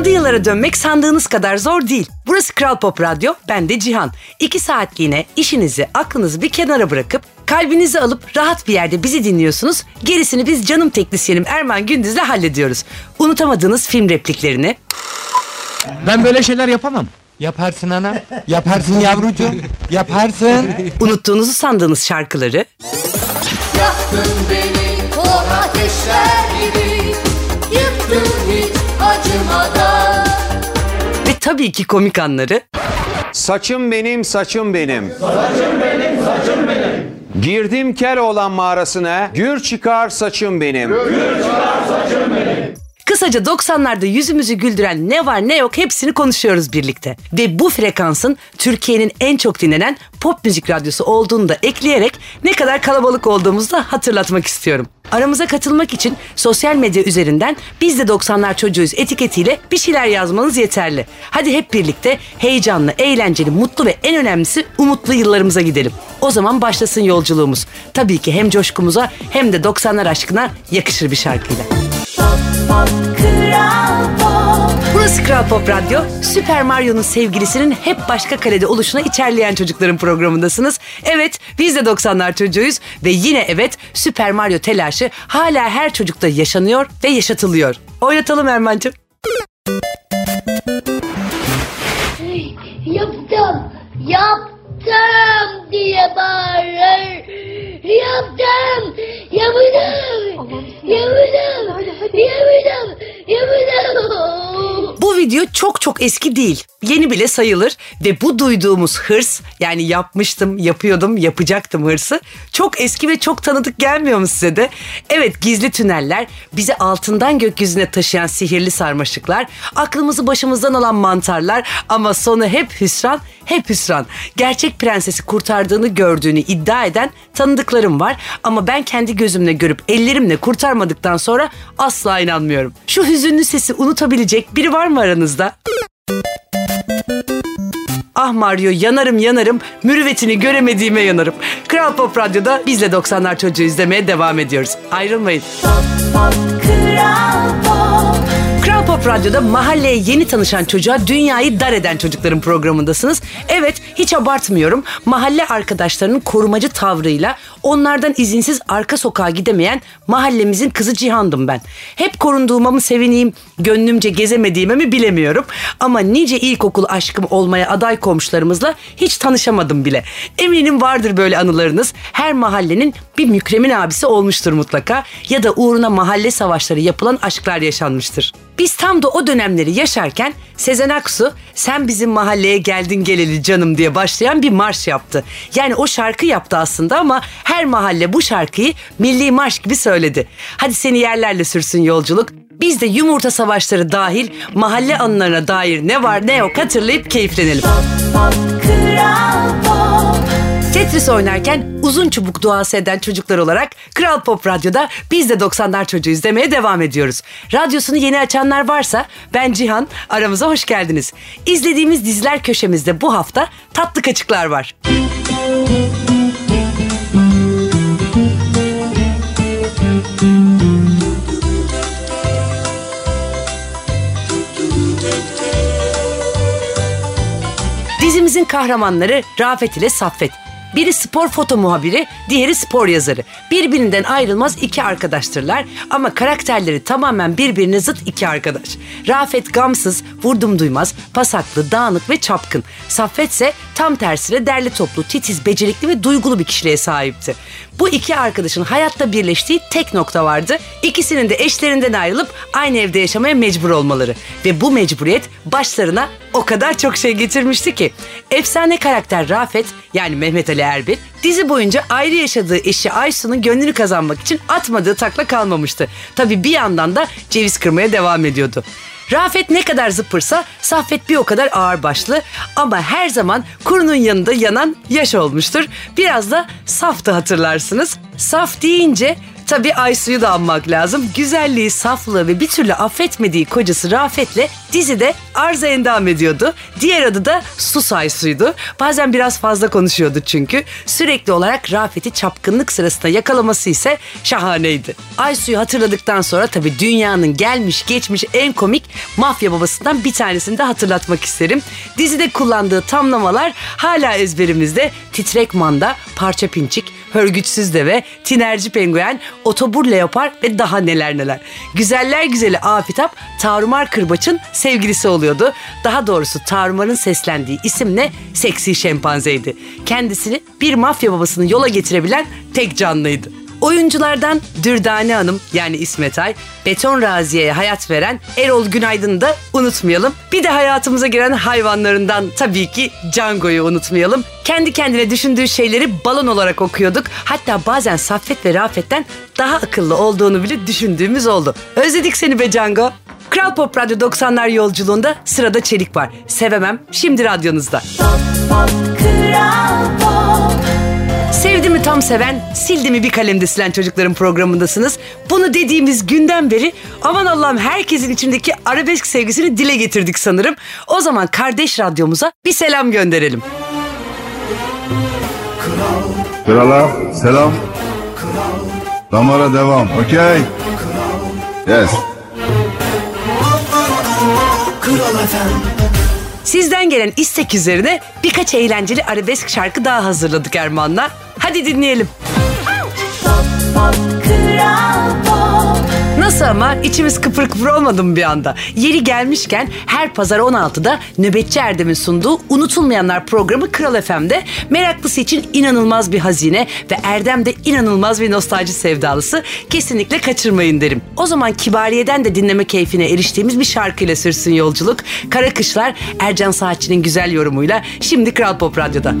90'lı yıllara dönmek sandığınız kadar zor değil. Burası Kral Pop Radyo, ben de Cihan. İki saatliğine işinizi, aklınızı bir kenara bırakıp kalbinizi alıp rahat bir yerde bizi dinliyorsunuz. Gerisini biz canım teknisyenim Erman Gündüz'le hallediyoruz. Unutamadığınız film repliklerini, Ben böyle şeyler yapamam. Yaparsın ana. Yaparsın yavrucuğum. Yaparsın. unuttuğunuzu sandığınız şarkıları Yaktın beni kor ateşler gibi Yıktın hiç acımadan tabii ki komik anları Saçım benim, saçım benim. Saçım benim, saçım benim. Girdim Keloğlan mağarasına, gür çıkar saçım benim. Kısaca 90'larda yüzümüzü güldüren ne var ne yok hepsini konuşuyoruz birlikte. Ve bu frekansın Türkiye'nin en çok dinlenen pop müzik radyosu olduğunu da ekleyerek ne kadar kalabalık olduğumuzu da hatırlatmak istiyorum. Aramıza katılmak için sosyal medya üzerinden biz de 90'lar çocuğuyuz etiketiyle bir şeyler yazmanız yeterli. Hadi hep birlikte heyecanlı, eğlenceli, mutlu ve en önemlisi umutlu yıllarımıza gidelim. O zaman başlasın yolculuğumuz. Tabii ki hem coşkumuza hem de 90'lar aşkına yakışır bir şarkıyla. Burası Kral Pop Radyo. Süper Mario'nun sevgilisinin hep başka kalede oluşuna içerleyen çocukların programındasınız. Evet biz de 90'lar çocuğuyuz ve yine evet Süper Mario telaşı hala her çocukta yaşanıyor ve yaşatılıyor. Oynatalım Erman'cığım. Yaptım, yaptım diye bağırır. Yaptım, yaptım, yaptım, video çok çok eski değil. Yeni bile sayılır ve bu duyduğumuz hırs yani yapmıştım, yapıyordum, yapacaktım hırsı çok eski ve çok tanıdık gelmiyor mu size de? Evet gizli tüneller, bizi altından gökyüzüne taşıyan sihirli sarmaşıklar, aklımızı başımızdan alan mantarlar ama sonu hep hüsran, hep hüsran. Gerçek prensesi kurtardığını gördüğünü iddia eden tanıdıklarım var ama ben kendi gözümle görüp ellerimle kurtarmadıktan sonra asla inanmıyorum. Şu hüzünlü sesi unutabilecek biri var mı aranızda? Ah Mario yanarım yanarım, mürüvvetini göremediğime yanarım. Kral Pop Radyo'da biz de 90'lar çocuğu izlemeye devam ediyoruz. Ayrılmayın. Kral Pop Radyo'da mahalleye yeni tanışan çocuğa dünyayı dar eden çocukların programındasınız. Evet hiç abartmıyorum. Mahalle arkadaşlarının korumacı tavrıyla onlardan izinsiz arka sokağa gidemeyen mahallemizin kızı Cihan'dım ben. Hep korunduğuma mı sevineyim, gönlümce gezemediğime mi bilemiyorum. Ama nice ilkokul aşkım olmaya aday komşularımızla hiç tanışamadım bile. Eminim vardır böyle anılarınız. Her mahallenin bir mükremin abisi olmuştur mutlaka. Ya da uğruna mahalle savaşları yapılan aşklar yaşanmıştır. Biz tam da o dönemleri yaşarken Sezen Aksu sen bizim mahalleye geldin geleli canım diye başlayan bir marş yaptı. Yani o şarkı yaptı aslında ama her mahalle bu şarkıyı milli marş gibi söyledi. Hadi seni yerlerle sürsün yolculuk. Biz de yumurta savaşları dahil mahalle anılarına dair ne var ne yok hatırlayıp keyiflenelim. Tetris oynarken uzun çubuk duası eden çocuklar olarak Kral Pop Radyo'da biz de 90'lar çocuğu izlemeye devam ediyoruz. Radyosunu yeni açanlar varsa ben Cihan aramıza hoş geldiniz. İzlediğimiz diziler köşemizde bu hafta tatlı kaçıklar var. Dizimizin kahramanları Rafet ile Saffet. Biri spor foto muhabiri, diğeri spor yazarı. Birbirinden ayrılmaz iki arkadaştırlar ama karakterleri tamamen birbirine zıt iki arkadaş. Rafet gamsız, vurdum duymaz, pasaklı, dağınık ve çapkın. Saffet ise tam tersine derli toplu, titiz, becerikli ve duygulu bir kişiliğe sahipti. Bu iki arkadaşın hayatta birleştiği tek nokta vardı. İkisinin de eşlerinden ayrılıp aynı evde yaşamaya mecbur olmaları. Ve bu mecburiyet başlarına o kadar çok şey getirmişti ki. Efsane karakter Rafet yani Mehmet Ali Erbil dizi boyunca ayrı yaşadığı eşi Aysun'un gönlünü kazanmak için atmadığı takla kalmamıştı. Tabii bir yandan da ceviz kırmaya devam ediyordu. Rafet ne kadar zıpırsa Saffet bir o kadar ağırbaşlı ama her zaman kurunun yanında yanan yaş olmuştur. Biraz da saftı hatırlarsınız. Saf deyince Tabii Aysu'yu da anmak lazım. Güzelliği, saflığı ve bir türlü affetmediği kocası Rafet'le dizide arıza endam ediyordu. Diğer adı da Sus Aysu'ydu. Bazen biraz fazla konuşuyordu çünkü. Sürekli olarak Rafet'i çapkınlık sırasında yakalaması ise şahaneydi. Aysu'yu hatırladıktan sonra tabii dünyanın gelmiş geçmiş en komik mafya babasından bir tanesini de hatırlatmak isterim. Dizide kullandığı tamlamalar hala ezberimizde. Titrek manda, parça pinçik, hörgüçsüz deve, tinerci penguen, otobur leopar ve daha neler neler. Güzeller güzeli Afitap, Tarumar Kırbaç'ın sevgilisi oluyordu. Daha doğrusu Tarumar'ın seslendiği isimle seksi şempanzeydi. Kendisini bir mafya babasını yola getirebilen tek canlıydı. Oyunculardan Dürdane Hanım yani İsmet Ay, Beton Raziye'ye hayat veren Erol Günaydın'ı da unutmayalım. Bir de hayatımıza giren hayvanlarından tabii ki Django'yu unutmayalım. Kendi kendine düşündüğü şeyleri balon olarak okuyorduk. Hatta bazen Saffet ve Rafet'ten daha akıllı olduğunu bile düşündüğümüz oldu. Özledik seni be Django. Kral Pop Radyo 90'lar yolculuğunda sırada Çelik var. Sevemem şimdi radyonuzda. Sevdi mi tam seven, sildi mi bir kalemde silen çocukların programındasınız. Bunu dediğimiz günden beri aman Allah'ım herkesin içindeki arabesk sevgisini dile getirdik sanırım. O zaman kardeş radyomuza bir selam gönderelim. Krala selam. Damara devam. Okey. Yes. Sizden gelen istek üzerine birkaç eğlenceli arabesk şarkı daha hazırladık Erman'la. Hadi dinleyelim. Nasıl ama içimiz kıpır kıpır olmadı mı bir anda? Yeri gelmişken her pazar 16'da Nöbetçi Erdem'in sunduğu Unutulmayanlar programı Kral FM'de meraklısı için inanılmaz bir hazine ve Erdem de inanılmaz bir nostalji sevdalısı. Kesinlikle kaçırmayın derim. O zaman Kibariye'den de dinleme keyfine eriştiğimiz bir şarkıyla sürsün yolculuk. Kara Kışlar Ercan Saatçı'nın güzel yorumuyla şimdi Kral Pop Radyo'da.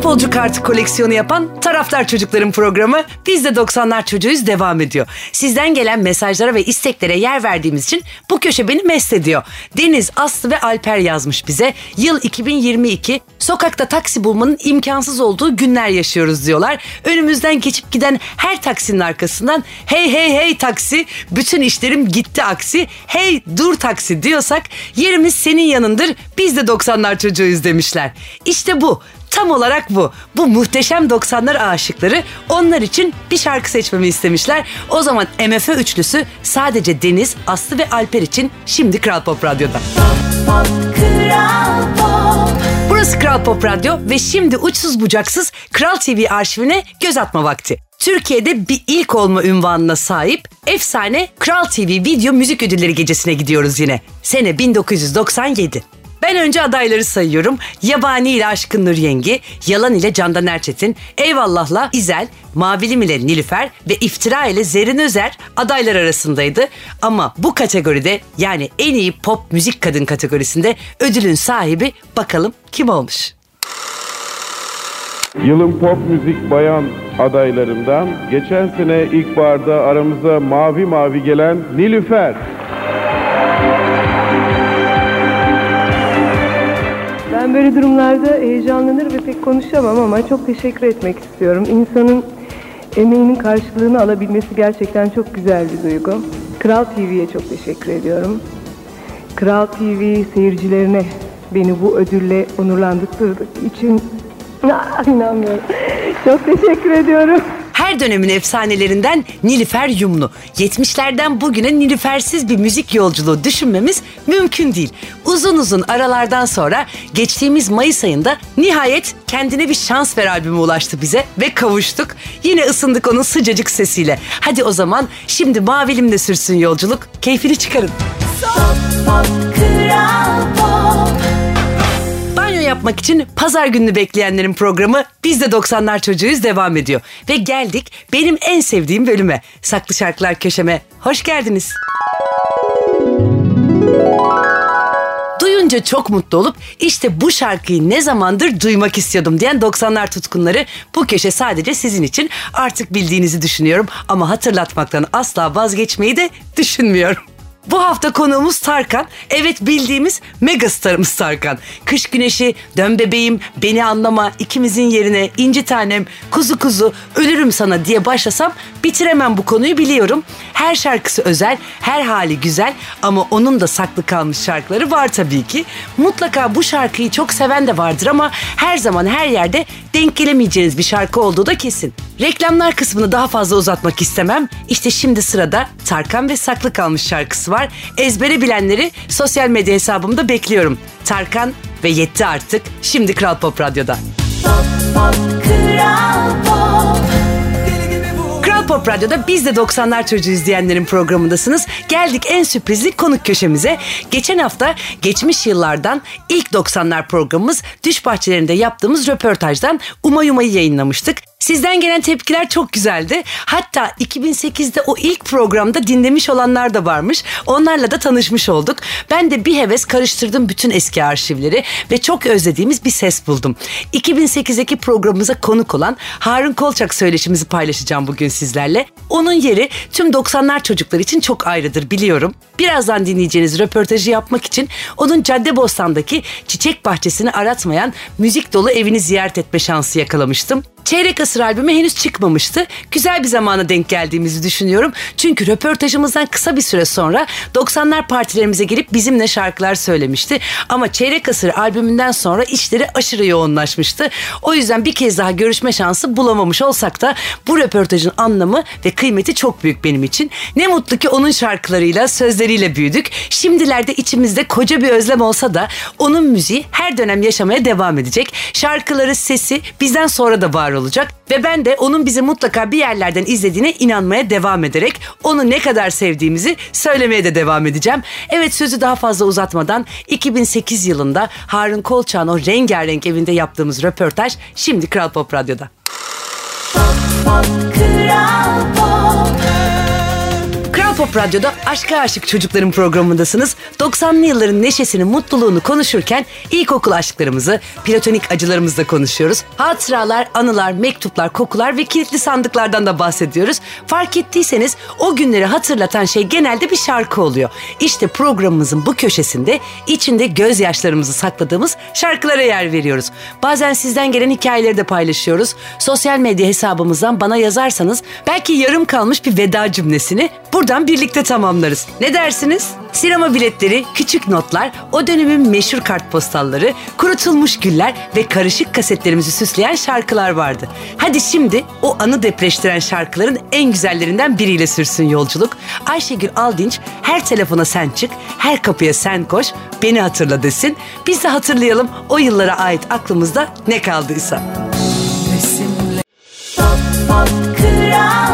Futbolcu kartı koleksiyonu yapan Taraftar Çocukların programı Biz de 90'lar çocuğuyuz devam ediyor. Sizden gelen mesajlara ve isteklere yer verdiğimiz için bu köşe beni mest ediyor. Deniz, Aslı ve Alper yazmış bize. Yıl 2022 sokakta taksi bulmanın imkansız olduğu günler yaşıyoruz diyorlar. Önümüzden geçip giden her taksinin arkasından hey hey hey taksi bütün işlerim gitti aksi hey dur taksi diyorsak yerimiz senin yanındır biz de 90'lar çocuğuyuz demişler. İşte bu Tam olarak bu. Bu muhteşem 90'lar aşıkları onlar için bir şarkı seçmemi istemişler. O zaman MFÖ üçlüsü sadece Deniz, Aslı ve Alper için şimdi Kral Pop Radyo'da. Burası Kral Pop Radyo ve şimdi uçsuz bucaksız Kral TV arşivine göz atma vakti. Türkiye'de bir ilk olma ünvanına sahip efsane Kral TV Video Müzik Ödülleri Gecesi'ne gidiyoruz yine. Sene 1997. Ben önce adayları sayıyorum. Yabani ile Aşkın Nur Yengi, Yalan ile Candan Erçetin, Eyvallah'la İzel, Mavilim ile Nilüfer ve İftira ile Zerin Özer adaylar arasındaydı. Ama bu kategoride yani en iyi pop müzik kadın kategorisinde ödülün sahibi bakalım kim olmuş? Yılın pop müzik bayan adaylarından geçen sene ilkbaharda aramıza mavi mavi gelen Nilüfer. Böyle durumlarda heyecanlanır ve pek konuşamam ama çok teşekkür etmek istiyorum. İnsanın emeğinin karşılığını alabilmesi gerçekten çok güzel bir duygu. Kral TV'ye çok teşekkür ediyorum. Kral TV seyircilerine beni bu ödülle onurlandırdığı için inanmıyorum. Çok teşekkür ediyorum. Her dönemin efsanelerinden Nilüfer Yumlu. 70'lerden bugüne Nilüfersiz bir müzik yolculuğu düşünmemiz mümkün değil. Uzun uzun aralardan sonra geçtiğimiz Mayıs ayında nihayet kendine bir şans ver albümü ulaştı bize ve kavuştuk. Yine ısındık onun sıcacık sesiyle. Hadi o zaman şimdi mavilimde sürsün yolculuk. Keyfini çıkarın. Banyo yapmak için pazar gününü bekleyenlerin programı Biz de 90'lar çocuğuyuz devam ediyor. Ve geldik benim en sevdiğim bölüme. Saklı Şarkılar Köşeme. Hoş geldiniz. Duyunca çok mutlu olup işte bu şarkıyı ne zamandır duymak istiyordum diyen 90'lar tutkunları bu köşe sadece sizin için artık bildiğinizi düşünüyorum ama hatırlatmaktan asla vazgeçmeyi de düşünmüyorum. Bu hafta konuğumuz Tarkan. Evet bildiğimiz megastarımız Tarkan. Kış güneşi, dön bebeğim, beni anlama, ikimizin yerine, inci tanem, kuzu kuzu, ölürüm sana diye başlasam bitiremem bu konuyu biliyorum. Her şarkısı özel, her hali güzel ama onun da saklı kalmış şarkıları var tabii ki. Mutlaka bu şarkıyı çok seven de vardır ama her zaman her yerde denk gelemeyeceğiniz bir şarkı olduğu da kesin. Reklamlar kısmını daha fazla uzatmak istemem. İşte şimdi sırada Tarkan ve Saklı Kalmış şarkısı var. Ezbere bilenleri sosyal medya hesabımda bekliyorum. Tarkan ve yetti artık. Şimdi Kral Pop Radyo'da. Kral Pop Radyo'da biz de 90'lar çocuğu izleyenlerin programındasınız. Geldik en sürprizli konuk köşemize. Geçen hafta geçmiş yıllardan ilk 90'lar programımız Düş Bahçelerinde yaptığımız röportajdan Uma Yuma'yı yayınlamıştık. Sizden gelen tepkiler çok güzeldi. Hatta 2008'de o ilk programda dinlemiş olanlar da varmış. Onlarla da tanışmış olduk. Ben de bir heves karıştırdım bütün eski arşivleri ve çok özlediğimiz bir ses buldum. 2008'deki programımıza konuk olan Harun Kolçak söyleşimizi paylaşacağım bugün sizlerle. Onun yeri tüm 90'lar çocuklar için çok ayrıdır biliyorum. Birazdan dinleyeceğiniz röportajı yapmak için onun Caddebostan'daki çiçek bahçesini aratmayan müzik dolu evini ziyaret etme şansı yakalamıştım. Çeyrek Asır albümü henüz çıkmamıştı. Güzel bir zamana denk geldiğimizi düşünüyorum. Çünkü röportajımızdan kısa bir süre sonra 90'lar partilerimize gelip bizimle şarkılar söylemişti. Ama Çeyrek Asır albümünden sonra işleri aşırı yoğunlaşmıştı. O yüzden bir kez daha görüşme şansı bulamamış olsak da bu röportajın anlamı ve kıymeti çok büyük benim için. Ne mutlu ki onun şarkılarıyla, sözleriyle büyüdük. Şimdilerde içimizde koca bir özlem olsa da onun müziği her dönem yaşamaya devam edecek. Şarkıları, sesi bizden sonra da var olacak ve ben de onun bizi mutlaka bir yerlerden izlediğine inanmaya devam ederek onu ne kadar sevdiğimizi söylemeye de devam edeceğim. Evet sözü daha fazla uzatmadan 2008 yılında Harun Kolçak'ın o rengarenk evinde yaptığımız röportaj şimdi Kral Pop Radyo'da. Kral Pop Radyo'da Aşka Aşık Çocukların programındasınız. 90'lı yılların neşesini, mutluluğunu konuşurken ilkokul aşklarımızı, platonik acılarımızı da konuşuyoruz. Hatıralar, anılar, mektuplar, kokular ve kilitli sandıklardan da bahsediyoruz. Fark ettiyseniz o günleri hatırlatan şey genelde bir şarkı oluyor. İşte programımızın bu köşesinde içinde gözyaşlarımızı sakladığımız şarkılara yer veriyoruz. Bazen sizden gelen hikayeleri de paylaşıyoruz. Sosyal medya hesabımızdan bana yazarsanız belki yarım kalmış bir veda cümlesini buradan birlikte tamamlarız. Ne dersiniz? Sinema biletleri, küçük notlar, o dönemin meşhur kartpostalları, kurutulmuş güller ve karışık kasetlerimizi süsleyen şarkılar vardı. Hadi şimdi o anı depreştiren şarkıların en güzellerinden biriyle sürsün yolculuk. Ayşegül Aldinç her telefona sen çık, her kapıya sen koş, beni hatırla desin. Biz de hatırlayalım o yıllara ait aklımızda ne kaldıysa. Kral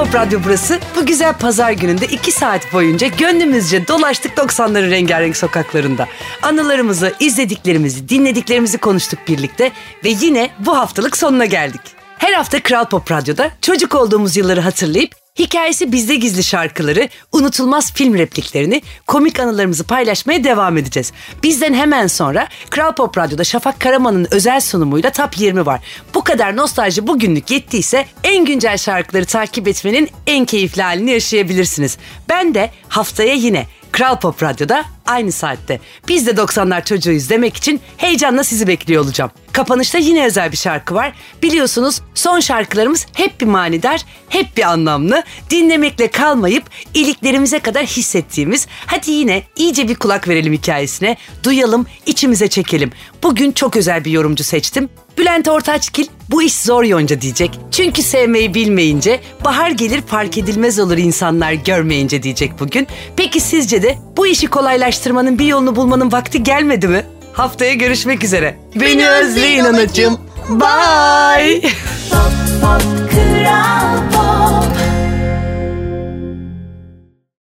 Pop Radyo burası. Bu güzel pazar gününde iki saat boyunca gönlümüzce dolaştık 90'ların rengarenk sokaklarında. Anılarımızı, izlediklerimizi, dinlediklerimizi konuştuk birlikte ve yine bu haftalık sonuna geldik. Her hafta Kral Pop Radyo'da çocuk olduğumuz yılları hatırlayıp hikayesi bizde gizli şarkıları, unutulmaz film repliklerini, komik anılarımızı paylaşmaya devam edeceğiz. Bizden hemen sonra Kral Pop Radyo'da Şafak Karaman'ın özel sunumuyla Top 20 var. Bu kadar nostalji bugünlük yettiyse en güncel şarkıları takip etmenin en keyifli halini yaşayabilirsiniz. Ben de haftaya yine Kral Pop Radyo'da aynı saatte. Biz de 90'lar çocuğuyuz demek için heyecanla sizi bekliyor olacağım. Kapanışta yine özel bir şarkı var. Biliyorsunuz son şarkılarımız hep bir manidar, hep bir anlamlı. Dinlemekle kalmayıp iliklerimize kadar hissettiğimiz. Hadi yine iyice bir kulak verelim hikayesine. Duyalım, içimize çekelim. Bugün çok özel bir yorumcu seçtim. Bülent Ortaçgil bu iş zor yonca diyecek. Çünkü sevmeyi bilmeyince bahar gelir fark edilmez olur insanlar görmeyince diyecek bugün. Peki sizce de bu işi kolaylaştırmanın bir yolunu bulmanın vakti gelmedi mi? Haftaya görüşmek üzere. Beni özleyin anacığım. Bye. Pop, pop,